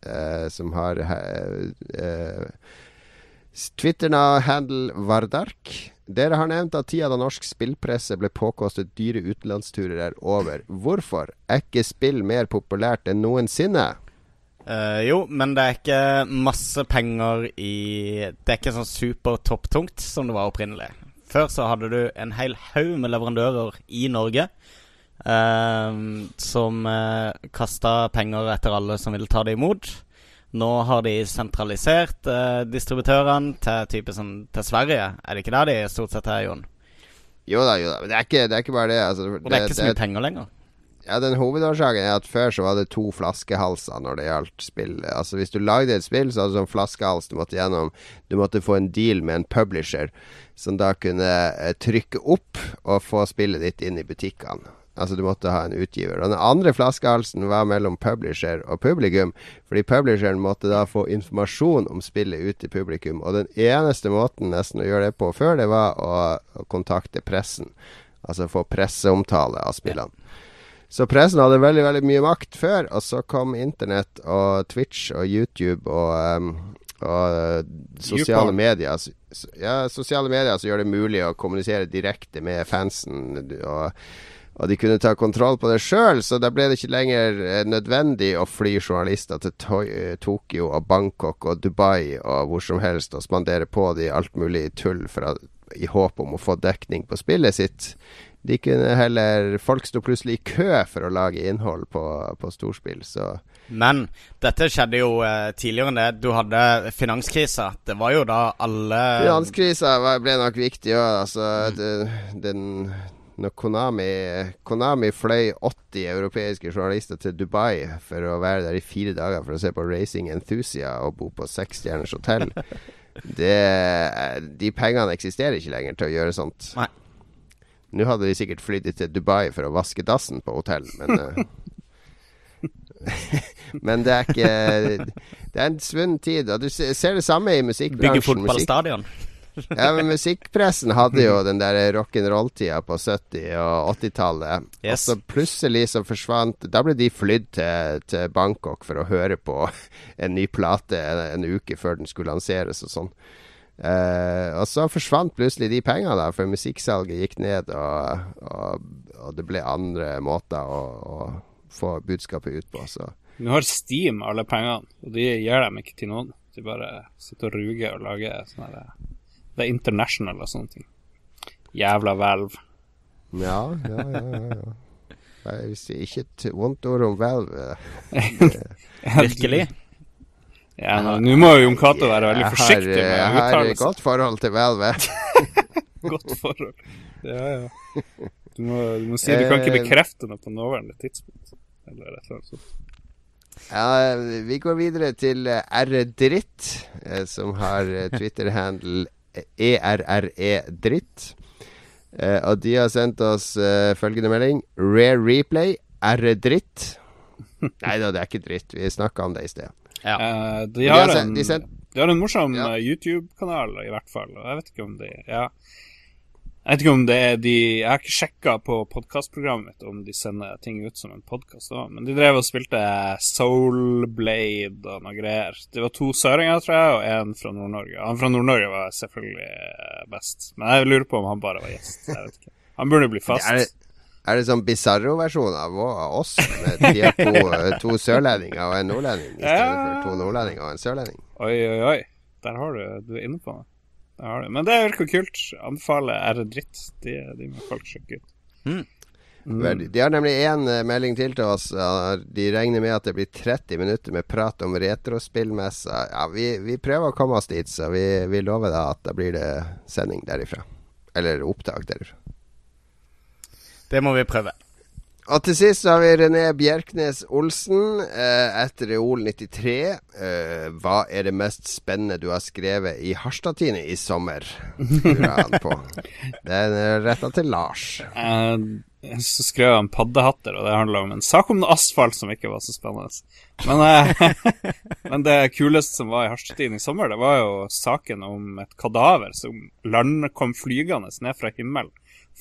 eh, som har eh, Twitter-handle Vardark. Dere har nevnt at tida da norsk spillpresse ble påkostet dyre utenlandsturer er over. Hvorfor? Er ikke spill mer populært enn noensinne? Uh, jo, men det er ikke masse penger i Det er ikke sånn supertopptungt som det var opprinnelig. Før så hadde du en hel haug med leverandører i Norge uh, som uh, kasta penger etter alle som ville ta det imot. Nå har de sentralisert eh, distributørene til sånn til Sverige. Er det ikke der de stort sett er, Jon? Jo da, jo da. Men det er ikke, det er ikke bare det. Altså, Og det er ikke så mye penger lenger. Ja, den Hovedårsaken er at før så var det to flaskehalser når det gjaldt spill. Altså Hvis du lagde et spill, så hadde du sånn flaskehals du måtte gjennom. Du måtte få en deal med en publisher som da kunne eh, trykke opp og få spillet ditt inn i butikkene. Altså du måtte ha en utgiver. Og den andre flaskehalsen var mellom publisher og publikum. Fordi publisheren måtte da få informasjon om spillet ut til publikum. Og den eneste måten nesten å gjøre det på før, det var å, å kontakte pressen. Altså få presseomtale av spillene. Så pressen hadde veldig veldig mye makt før, og så kom internett og Twitch og YouTube og, um, og sosiale medier. Ja, sosiale medier som gjør det mulig å kommunisere direkte med fansen. Og, og de kunne ta kontroll på det sjøl, så da ble det ikke lenger eh, nødvendig å fly journalister til eh, Tokyo og Bangkok og Dubai og hvor som helst og spandere på de alt mulig tull at, i håp om å få dekning på spillet sitt. De kunne heller Folk sto plutselig i kø for å lage innhold på, på storspill, så Men dette skjedde jo eh, tidligere enn det. Du hadde finanskrisa. Det var jo da alle Finanskrisa ble nok viktig òg. Altså, det- den når Konami, Konami fløy 80 europeiske journalister til Dubai for å være der i fire dager for å se på Racing Enthusia og bo på seksstjerners hotell. Det, de pengene eksisterer ikke lenger til å gjøre sånt. Nei. Nå hadde de sikkert flydd til Dubai for å vaske dassen på hotell, men eh, Men det er ikke Det er en svunnen tid. Og du ser det samme i musikkbransjen. bygge Musikk- fotballstadion. ja, men musikkpressen hadde jo den der rock'n'roll-tida på 70- og 80-tallet. Og så plutselig så forsvant Da ble de flydd til, til Bangkok for å høre på en ny plate en, en uke før den skulle lanseres og sånn. Uh, og så forsvant plutselig de pengene, da, for musikksalget gikk ned, og, og, og det ble andre måter å, å få budskapet ut på. Så Nå har Steam alle pengene, og de gir dem ikke til noen. De bare sitter og ruger og lager sånne Det er international og sånne ting. Jævla Valve. ja, ja, ja. ja, vil ikke et vondt ord om Valve. Virkelig. Ja, nå- må jo Jon Cato være veldig Jeg har, forsiktig med jeg har et godt forhold til Valve. Godt forhold. Ja, ja. Du må, du må si du kan ikke Eh, bekrefte noe på nåværende tidspunkt. Eller et eller annet sånt. Ja, vi går videre til eh, R-Dritt, eh, som har eh, Twitter-handle ERRE-dritt. Eh, og de har sendt oss eh, følgende melding. Rare replay, R-dritt. Nei da, det er ikke dritt. Vi snakka om det i sted. Ja. Eh, de, De har har en, sendt- de sendt- de har en morsom Ja. eh, YouTube-kanal, i hvert fall. Jeg vet ikke om de ja. Jeg vet ikke om det er de Jeg har ikke sjekka på podkastprogrammet mitt om de sender ting ut som en podkast òg, men de drev og spilte Soulblade og noe greier. Det var to søringer, tror jeg, og én fra Nord-Norge. Han fra Nord-Norge var selvfølgelig eh, best, men jeg lurer på om han bare var gjest. Jeg vet ikke. Han burde bli fast. Det, er det sånn Bizarro-versjon av oss? Med de er to, eh, to sørlendinger og en nordlending, i stedet Ja. for to nordlendinger og en sørlending? Oi, oi, oi. Der har du Du er inne på noe. Der har du. Men det virker kult. Anbefaler R dritt. De, de må folk sjekke ut. Mm. Mm. De har nemlig én melding til til oss. De regner med at det blir 30 minutter med prat om retrospillmessa. Ja, vi, vi prøver å komme oss dit, så vi, vi lover da at da blir det sending derifra. Eller opptak derifra. Det må vi prøve. Og til sist så har vi René Bjerknes Olsen eh, etter Reol 93. Eh, hva er det mest spennende du har skrevet i Harstadtine i sommer? Det. Den er retta til Lars. Eh, så skrev jeg om paddehatter, og det handla om en sak om asfalt som ikke var så spennende. Men, eh, men det kuleste som var i Harstadtine i sommer, det var jo saken om et kadaver som land kom flygende ned fra himmelen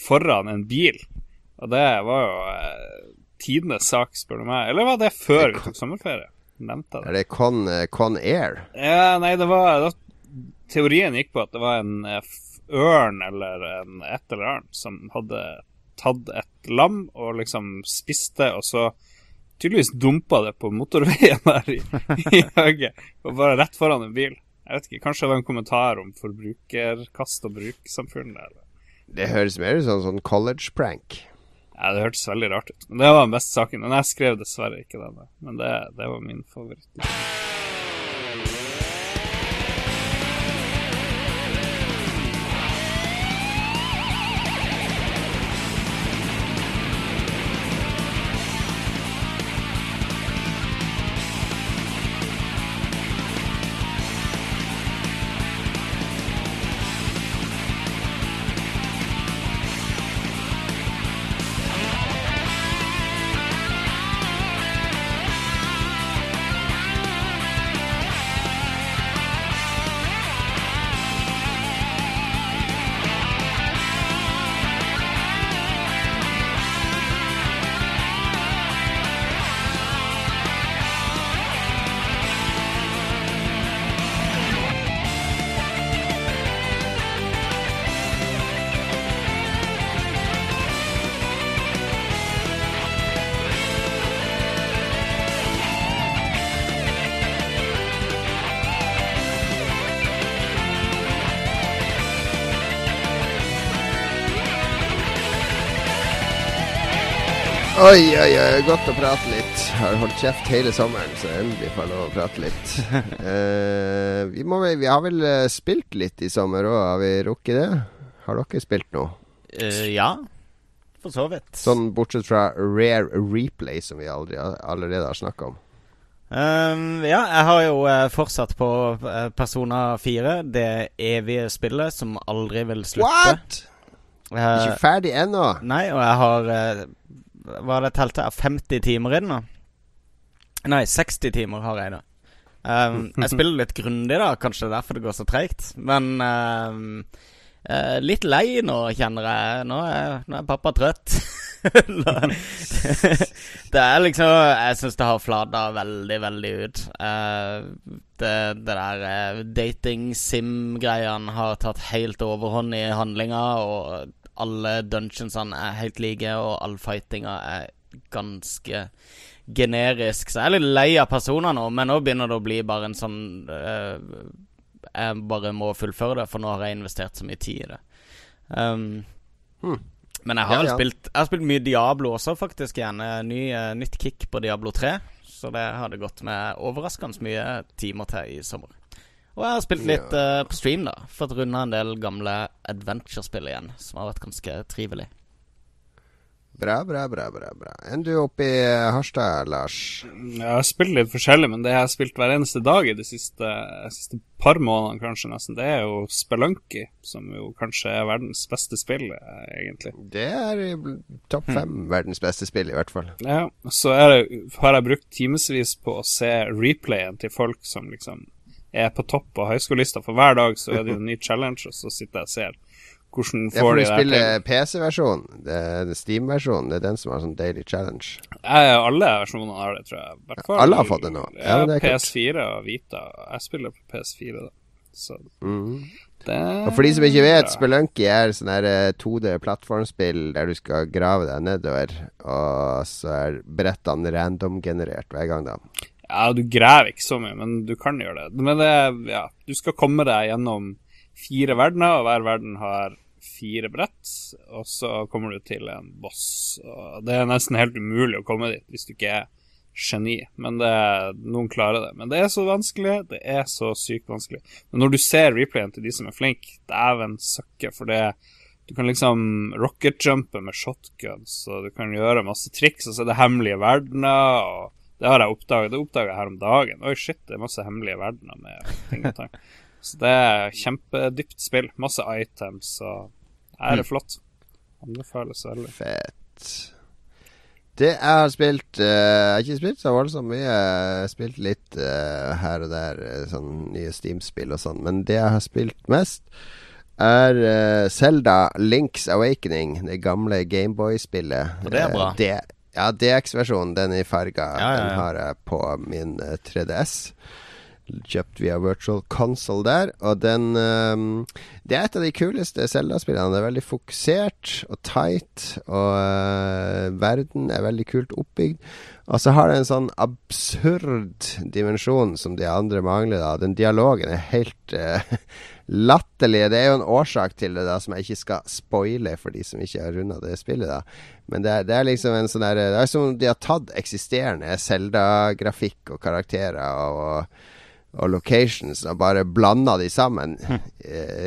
foran en bil. Og det var jo eh, tidenes sak, spør du meg. Eller var det før vi tok sommerferie? Nevnte jeg det? Er det Con, eh, Con Air? Ja, nei, det var, var Teorien gikk på at det var en eh, ørn eller en et eller annet som hadde tatt et lam og liksom spiste, og så tydeligvis dumpa det på motorveien der i, i Høge, og bare rett foran en bil. Jeg vet ikke, Kanskje det var en kommentar om forbrukerkast og bruksamfunnet. Det høres mer ut som sånn college prank. Ja, Det hørtes veldig rart ut. Men Det var den beste saken. Men jeg skrev dessverre ikke den. Men det, det var min favoritt. Oi, oi, oi, godt å prate litt. Har holdt kjeft hele sommeren, så endelig får jeg lov å prate litt. uh, vi, må, vi har vel eh, spilt litt i sommer òg, har vi rukket det? Har dere spilt noe? Uh, ja, for så vidt. Sånn bortsett fra Rare Replay, som vi aldri, allerede har snakka om. Um, ja, jeg har jo fortsatt på Persona 4, det evige spillet som aldri vil slutte. What?! Uh, Ikke ferdig ennå? nei, og jeg har Hva det telte? Jeg 50 timer i nå? Nei, 60 timer har jeg i det. Ehm, jeg spiller litt grundig, da. Kanskje det er derfor det går så treigt. Men um, uh, litt lei nå, kjenner jeg. Nå er, nå er pappa trøtt. Det er liksom Jeg syns det har flada veldig, veldig ut. Uh, det, det der uh, dating-sim-greiene har tatt helt overhånd i handlinga, og alle dungeonsene er helt like, og all fightinga er ganske generisk. Så jeg er litt lei av personer nå, men nå begynner det å bli bare en sånn uh, Jeg bare må fullføre det, for nå har jeg investert så mye tid i det. Um, Hmm. Men jeg har Ja, ja. spilt Jeg har spilt mye Diablo også, faktisk. igjen Eh, Ny, uh, Nytt kick på Diablo 3. Så det har det gått med overraskende mye timer til i sommer. Og jeg har spilt litt uh, på stream, da. Fått runda en del gamle adventure-spill igjen, som har vært ganske trivelig. Bra, bra, bra. bra, bra. Enn du oppe i eh, Harstad, Lars? Jeg har spilt litt forskjellig, men det jeg har spilt hver eneste dag i de siste, siste par månedene, kanskje nesten, det er jo Spelunky, som jo kanskje er verdens beste spill, eh, egentlig. Det er topp fem verdens beste spill, i hvert fall. Ja, så er det, har jeg brukt timevis på å se replayen til folk som liksom er på topp på høyskolelista, for hver dag så er det jo en ny challenge, og så sitter jeg og ser hvordan får de det spiller til. PC-versjonen. Er Steam-versjonen. Det er den som har sånn daily challenge. Jeg, alle versjonene har det, tror jeg. I hvert fall- Alle har fått det nå. Ja, det er. PS4 og Vita. Jeg spiller på PS4, da. Så mm. Og for de som ikke vet. Spelunky er sånn her eh, 2D-plattformspill der du skal grave deg nedover, og så er brettene random-generert hver gang, da. Ja, du graver ikke så mye, men du kan gjøre det. Men det, ja, du skal komme deg gjennom fire verdener, og hver verden har fire brett, og så kommer du til en boss. Og det er nesten helt umulig å komme dit hvis du ikke er geni, men det, noen klarer det. Men det er så vanskelig, det er så sykt vanskelig. Men når du ser replayen til de som er flinke, dæven søkke, for det du kan liksom rocketjumpe med shotguns, og du kan gjøre masse triks, og så er det hemmelige verdener, og det har jeg oppdaget. Det oppdaget jeg her om dagen. Oi, shit, det er masse hemmelige verdener med ting og tang. Så det er kjempedypt spill. Masse items, og her er det flott. Anbefales veldig. Fett. Det jeg har spilt uh, Jeg har ikke spilt så voldsomt mye. Jeg har spilt litt uh, her og der, sånn nye Steam-spill og sånn. Men det jeg har spilt mest, er uh, Zelda Links Awakening. Det gamle Gameboy-spillet. Og det er bra. det, ja, DX-versjonen, den i farga, Ja, ja, den har jeg på min 3DS kjøpt via Virtual Console der. Og den um, Det er et av de kuleste Zelda-spillene. Det er veldig fokusert og tight, og uh, verden er veldig kult oppbygd. Og så har det en sånn absurd dimensjon som de andre mangler. da Den dialogen er helt uh, latterlig. Det er jo en årsak til det, da som jeg ikke skal spoile for de som ikke har runda det spillet. da Men det det er liksom en sånn der Det er som om de har tatt eksisterende Zelda-grafikk og karakterer og og locations og bare blanda de sammen. Hm.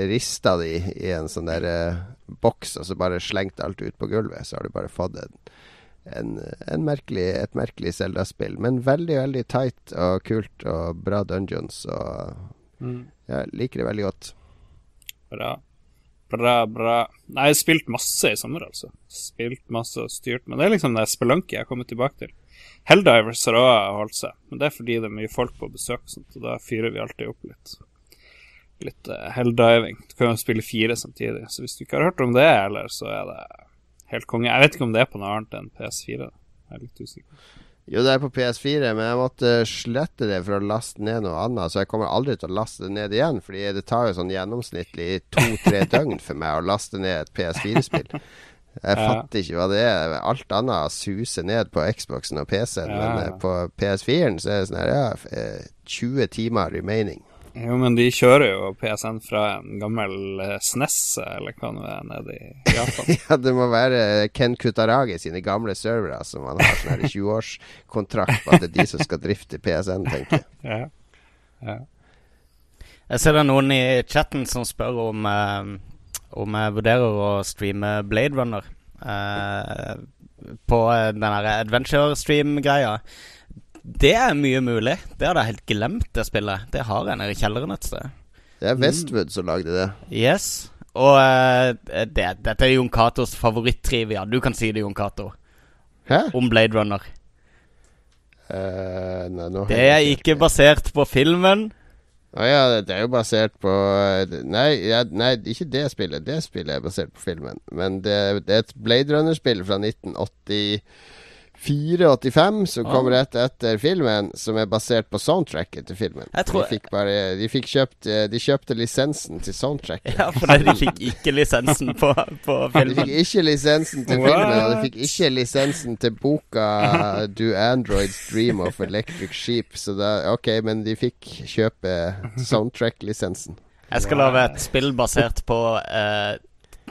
rista de i en sånn der eh, boks, og så bare slengt alt ut på gulvet. Så har du bare fått en, en, en merkelig, et merkelig Zelda-spill. Men veldig, veldig tight og kult og bra dungeons. Og Mm. Jeg liker det veldig godt. Bra. Bra, bra. Nei, jeg har spilt masse i sommer, altså. Spilt masse og styrt. Men det er liksom det spelunky jeg har kommet tilbake til. Helldivers har òg holdt seg, men det er fordi det er mye folk på besøk, sånt, og da fyrer vi alltid opp litt. Litt uh, helldiving. Du kan jo spille fire samtidig, så hvis du ikke har hørt om det, heller, så er det helt konge. Jeg vet ikke om det er på noe annet enn PS4. da. Jeg er litt usikker. Jo, det er på PS4, men jeg måtte slette det for å laste ned noe annet. Så jeg kommer aldri til å laste det ned igjen, Fordi det tar jo sånn gjennomsnittlig to-tre døgn for meg å laste ned et PS4-spill. Jeg Ja. fatter ikke hva det er. Alt annet suser ned på Xboxen og PC-en, Ja. men eh, på PS4-en så er det sånn her, ja, eh, 20 timer remaining. Jo, men de kjører jo PSN fra en gammel eh, SNES, eller hva det er, nede i Japan. Ja, det må være Ken Kutaragi sine gamle servere som han har sånn her 20-årskontrakt på at det er de som skal drifte PSN, tenker jeg. ja. ja. Jeg ser det er noen i chatten som spør om eh, Om jeg vurderer å streame Blade Runner eh, på eh, den derre adventure stream-greia. Det er mye mulig. Det hadde jeg helt glemt, det spillet. Det har jeg nede i kjelleren et sted. Det er Westwood som lagde det. Yes. Og uh, det, dette er Jon Catos favoritt-trivia. Du kan si det, Jon Cato, om Blade Runner. Uh, nei, Det er ikke basert på filmen. Å ja, det- er jo basert på Nei, ja, nei, ikke det spillet. Det spillet er basert på filmen. Men det, det er et Blade Runner-spill fra 1984-85 som kom rett etter filmen, som er basert på soundtracket til filmen. Jeg tror- de fikk bare De fikk kjøpt eh, De kjøpte lisensen til soundtracket. Ja, for de fikk ikke lisensen på, på De fikk ikke lisensen til What? filmen, og de fikk ikke lisensen til boka 'Do Androids Dream of Electric Sheep'. Så da Ok, men de fikk kjøpe soundtrack-lisensen. Jeg skal lage et spill basert på eh,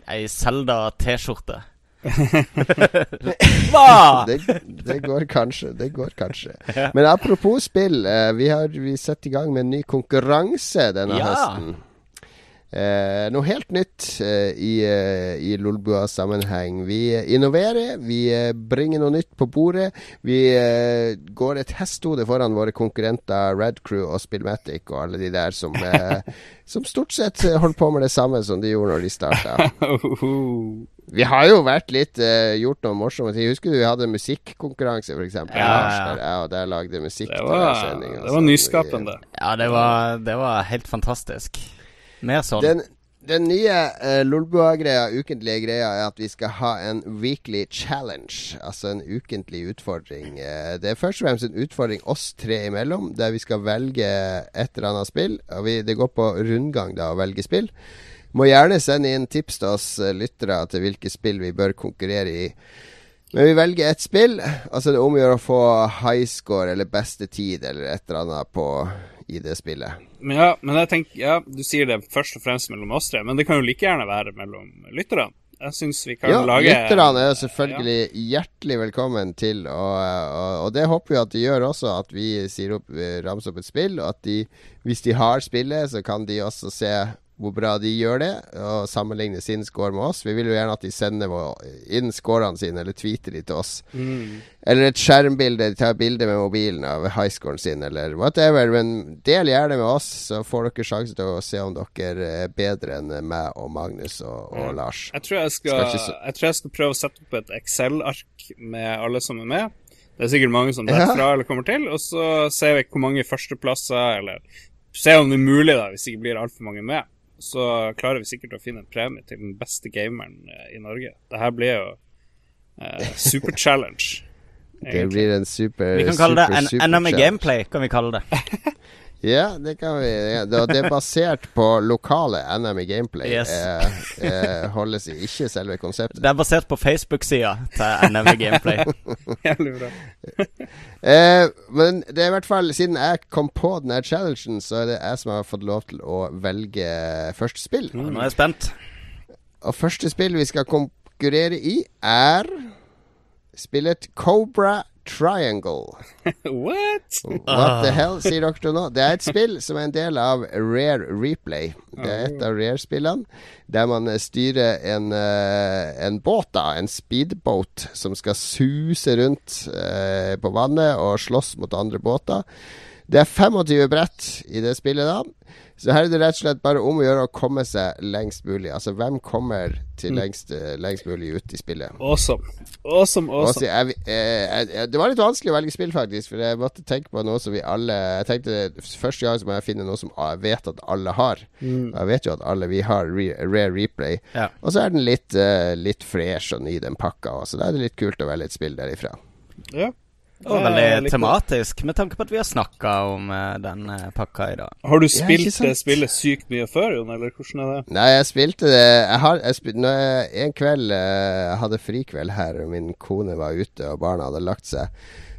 ei Zelda-T-skjorte. Hva?! Det, det går kanskje. Det går kanskje. Men apropos spill. eh, vi har vi satt i gang med en ny konkurranse denne Ja. høsten. Eh, noe helt nytt eh, i, eh, i Lolbua-sammenheng. Vi innoverer, vi eh, bringer noe nytt på bordet. Vi eh, går et hestehode foran våre konkurrenter Red Crew og Spillmatic og alle de der som, som stort sett holder på med det samme som de gjorde når de starta. Vi har jo vært litt uh, gjort noe morsomme ting. Husker du vi hadde musikkonkurranse, f.eks.? Ja, ja. Der og der lagde musikk Det var, til sending. det var sånn. nyskapende. Ja, det var, det var helt fantastisk. Mer sånn. Den, den nye uh, Lolbua-greia, ukentlige greia, er at vi skal ha en weekly challenge. Altså en ukentlig utfordring. Uh, det er først og fremst en utfordring oss tre imellom, der vi skal velge et eller annet spill. Og vi, det går på rundgang da å velge spill. Må gjerne sende inn tips til oss eh, lyttere til hvilke spill vi bør konkurrere i. Men vi velger ett spill, Altså så er det om å gjøre å få high score eller beste tid eller et eller annet på, i det spillet. Men ja, men jeg tenker, ja, du sier det først og fremst mellom oss tre, men det kan jo like gjerne være mellom lytterne. Jeg syns vi kan Ja, lage lytterne er selvfølgelig hjertelig velkommen til, og, og, og det håper vi at de gjør også, at vi sier opp, eh, ramser opp et spill, og at de, hvis de har spillet, så kan de også se hvor bra de gjør det, og sammenligne sin score med oss. Vi vil jo gjerne at de sender inn scorene sine, eller tweeter de til oss. Mm. Eller et skjermbilde, de tar bilde med mobilen av highscoren sin, eller whatever. Men del gjerne med oss, så får dere sjanse til å se om dere er bedre enn meg og Magnus og, og Lars. Jeg tror jeg skal, skal jeg tror jeg skal prøve å sette opp et Excel-ark med alle som er med. Det er sikkert mange som detter ja. fra eller kommer til. Og så ser vi hvor mange førsteplasser, eller Se om det er mulig, da, hvis det ikke blir altfor mange med. Så klarer vi sikkert å finne en premie til den beste gameren eh, i Norge. Det her blir jo eh, super challenge. det blir en super Vi kan kalle det en NME Gameplay, kan vi kalle det. Ja, det kan vi. Ja, det er basert på lokale NM i gameplay. Yes. Eh, eh, holdes i ikke selve konseptet. Det er basert på Facebook-sida til NM i gameplay. Jævlig bra. eh, men det er i hvert fall siden jeg kom på denne challengen, så er det jeg som har fått lov til å velge første spill. Mm. Nå er jeg spent. Og første spill vi skal konkurrere i, er spillet Cobra Triangle. What? What the hell, sier dere nå? Det er et spill som er en del av Rare Replay. Det er et av Rare-spillene der man styrer en, uh, en båt, da, en speedboat, som skal suse rundt uh, på vannet og slåss mot andre båter. Det er 25 brett i det spillet, da. Så her er det rett og slett bare om å gjøre å komme seg lengst mulig. Altså hvem kommer til mm. lengst, eh, lengst mulig ut i spillet. Awesome. Awesome, awesome. Jeg, jeg, jeg, det var litt vanskelig å velge spill, faktisk. For jeg måtte tenke på noe som vi alle Jeg tenkte første gang så må jeg finne noe som jeg vet at alle har. Mm. Jeg vet jo at alle vi har re, Rare Replay. Ja. Og så er den litt, uh, litt fresh og ny, den pakka. Så da er det litt kult å velge et spill derifra. Ja. Og veldig tematisk, med tanke på at vi har snakka om uh, den uh, pakka i dag. Har du spilt det spillet sykt mye før, Jon, eller hvordan er det? Nei, jeg spilte det Jeg har jeg spil, når jeg, En kveld jeg hadde frikveld her, og min kone var ute, og barna hadde lagt seg.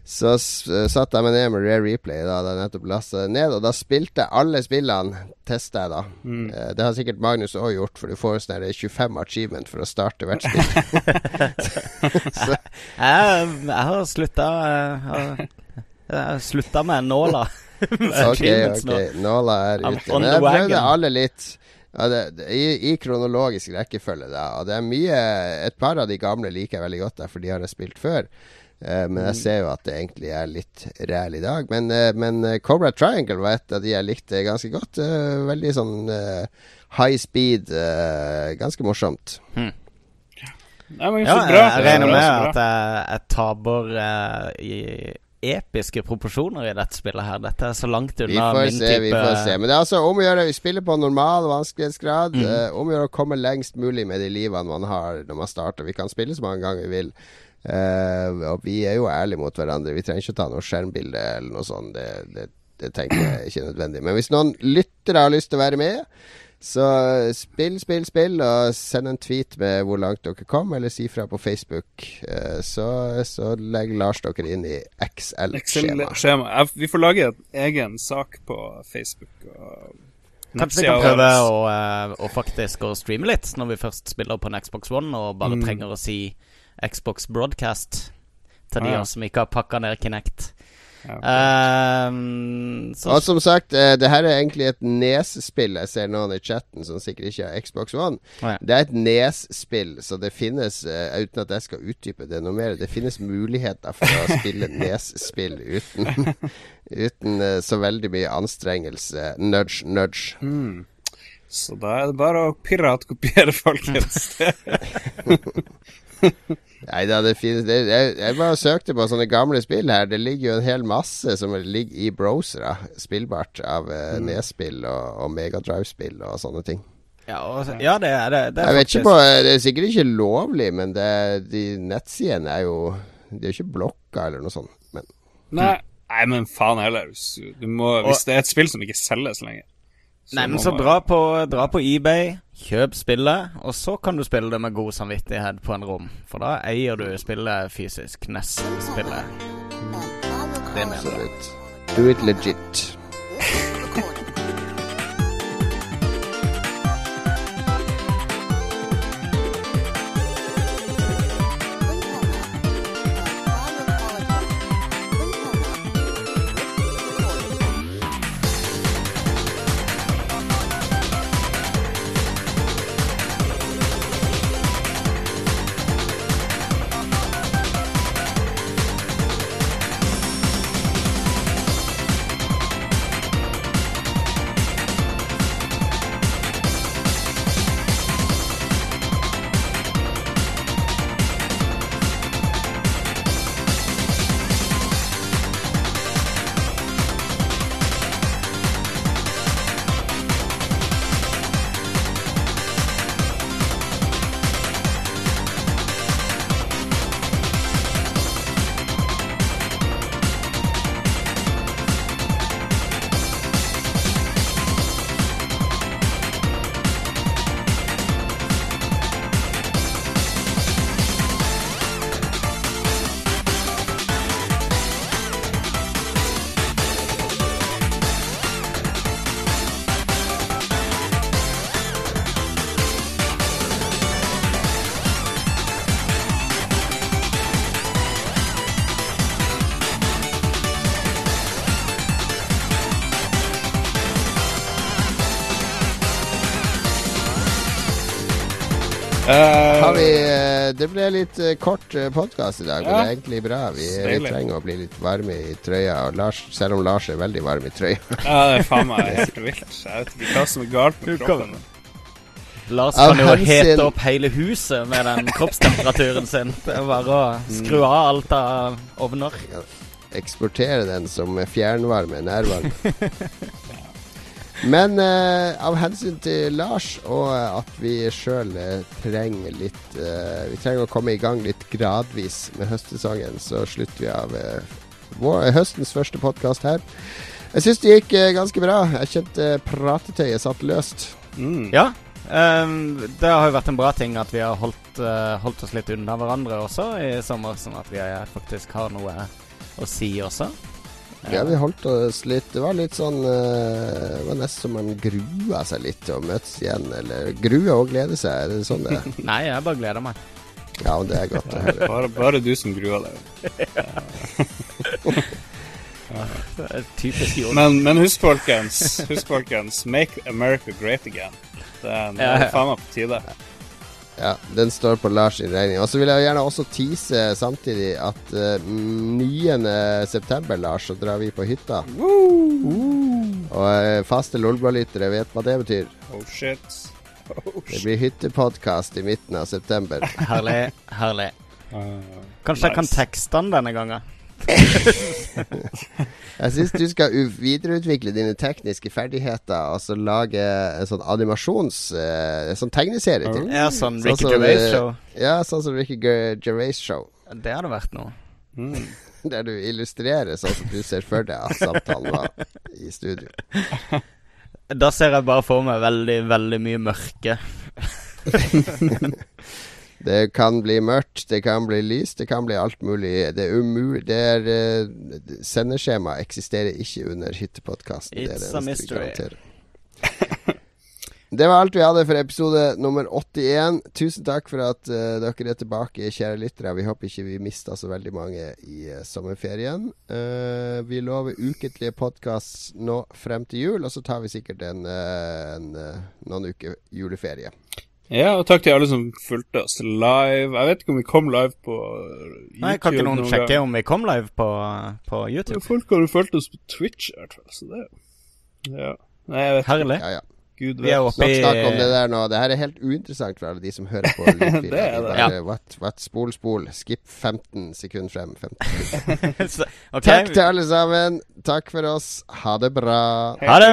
Så satte jeg meg ned med Rare Replay da hadde jeg nettopp lasta det ned, og da spilte jeg alle spillene. Testa jeg, da. Mm. Uh, det har sikkert Magnus òg gjort, for du får sånn 25 achievement for å starte hvert spill. jeg, jeg, har slutta Jeg har slutta med nåla. ok, ok. Nåla er ute. Men jeg prøvde alle litt. Ja, det, det, i, i, kronologisk rekkefølge, da. Og det er mye Et par av de gamle liker jeg veldig godt, der, for de har jeg spilt før. Uh, men jeg mm. ser jo at det egentlig er litt reell i dag. Men, uh, men uh, Cobra Triangle var et av de jeg likte ganske godt. veldig sånn high speed, ganske morsomt. Hmm. Ja, jeg regner med at jeg, jeg taper i episke proporsjoner i dette spillet her. Dette er så langt unna min se, type Vi får se. Men det er altså om å gjøre Vi spiller på normal vanskelighetsgrad. Mm. Uh, om å gjøre å komme lengst mulig med de livene man har når man starter. Vi kan spille så mange ganger vi vil. Uh, og vi er jo ærlige mot hverandre. Vi trenger ikke å ta noe skjermbilde eller noe sånt. Det, det, det tenker jeg ikke er nødvendig. Men hvis noen lyttere har lyst til å være med, så spill, spill, spill, og send en tweet med hvor langt dere kom, eller si fra på Facebook. Uh, så, så legger Lars dere inn i XL-skjema. Vi får lage en egen sak på Facebook. og Kanskje vi kan prøve å, uh, å faktisk å streame litt når vi først spiller på en Xbox One, og bare mm. trenger å si Xbox Broadcast til de ah, ja. som ikke har pakka ned Kinect. Ja, okay. um, og som sagt, uh, det her er egentlig et Nes-spill. Jeg ser noen i chatten som sikkert ikke har Xbox One. Oh, ja. Det er et Nes-spill, så det finnes, uh, uten at jeg skal utdype det noe mer, det finnes muligheter for å spille Nes-spill uten, uten uh, så veldig mye anstrengelse. Nudge, nudge. Mm. Så da er det bare å piratkopiere, folkens. Nei da, det finnes det, jeg, jeg, bare søkte på sånne gamle spill her. Det ligger jo en hel masse som ligger i browsere, spillbart, av uh, mm. nedspill og, og Megadrive-spill og sånne ting. Ja, og, ja det er det. det er jeg vet ikke på, det er sikkert ikke lovlig, men det, de nettsidene er jo De er jo ikke blokka eller noe sånt. Men. Nei, nei, men faen heller. Må, hvis det er et spill som ikke selges lenger Nei, men så dra på, dra på eBay, kjøp spillet, og så kan du spille det med god samvittighet på en rom. For da eier du spillet fysisk. NES-spillet. Det mener jeg. Do it legit. Eh, Har vi, eh, det ble litt uh, kort podkast i dag, ja. men det er egentlig bra. Vi, vi trenger å bli litt varme i trøya, og Lars, selv om Lars er veldig varm i trøya. ja, det er faen meg helt vilt. Jeg vet ikke hva som er galt med kroppen. Lars kan jo hete opp hele huset med den kroppstemperaturen sin. Det er bare å skru av alt av ovner. Eksportere den som fjernvarme, nærvarme. Men eh, av hensyn til Lars, og eh, at vi sjøl trenger litt eh, Vi trenger å komme i gang litt gradvis med høstsesongen, så slutter vi av eh, vår, høstens første podkast her. Jeg syns det gikk eh, ganske bra. Jeg kjente pratetøyet satt løst. Mm. Ja. Um, det har jo vært en bra ting at vi har holdt, uh, holdt oss litt unna hverandre også i sommer, sånn at vi eh, faktisk har noe å si også. Ja, vi holdt oss litt Det var litt sånn eh, Det var nesten som man grua seg litt til å møtes igjen. Eller grua og glede seg, er det sånn det er? Nei, jeg bare gleder meg. Ja, det er godt å høre. Bare, bare du som gruer deg. Men, men husk, folkens, husk, folkens, make America great again. Det er faen meg på tide. Ja, Den står på Lars sin regning. Og så vil jeg gjerne også tease samtidig at uh, 9.9., Lars, så drar vi på hytta. Og uh, faste Lolbua-lyttere vet hva det betyr. Oh shit. Oh, Det blir hyttepodkast i midten av september. Herlig, herlig. Uh, Kanskje jeg kan Nice. tekste den denne gangen? Jeg syns du skal videreutvikle dine tekniske ferdigheter, altså lage en sånn animasjons... eh, en sånn tegneserie til. Ja, sånn Sånn Ricky sånn Gervais eh, Show. Ja, sånn som Ricky Gervais Show. Det hadde vært noe. mm. Der du illustrerer sånn som du ser for deg at samtalen var i studio. Da ser jeg bare for meg veldig, veldig mye mørke. Det kan bli mørkt, det kan bli lyst, det kan bli alt mulig. Det er umulig Det uh, Sendeskjema eksisterer ikke under hyttepodkasten. Det er It's det a mystery. Det var alt vi hadde for episode nummer 81. Tusen takk for at uh, dere er tilbake, kjære lyttere. Vi håper ikke vi mista så veldig mange i uh, sommerferien. Eh, vi lover ukentlige podkast nå frem til jul, og så tar vi sikkert en, eh, en, eh, noen uker juleferie. Ja, og takk til alle som fulgte oss live. Jeg vet ikke om vi kom live på YouTube. Nei, Kan ikke noen noen sjekke gang. om vi kom live på, på Ja, YouTube? folk har jo fulgt oss på Twitch, i hvert fall. Så det Ja. Nei, jeg vet. Herlig. Ja, ja. Gud Vi er oppe i snakk om det der nå. Det her er helt uinteressant for alle de som hører på. Det er det. Ja. what, what, spol, spol. Skip 15 sekunder frem. 15 sekunder. Så- ok, Takk til alle sammen. Takk for oss. Ha det bra. Ha det!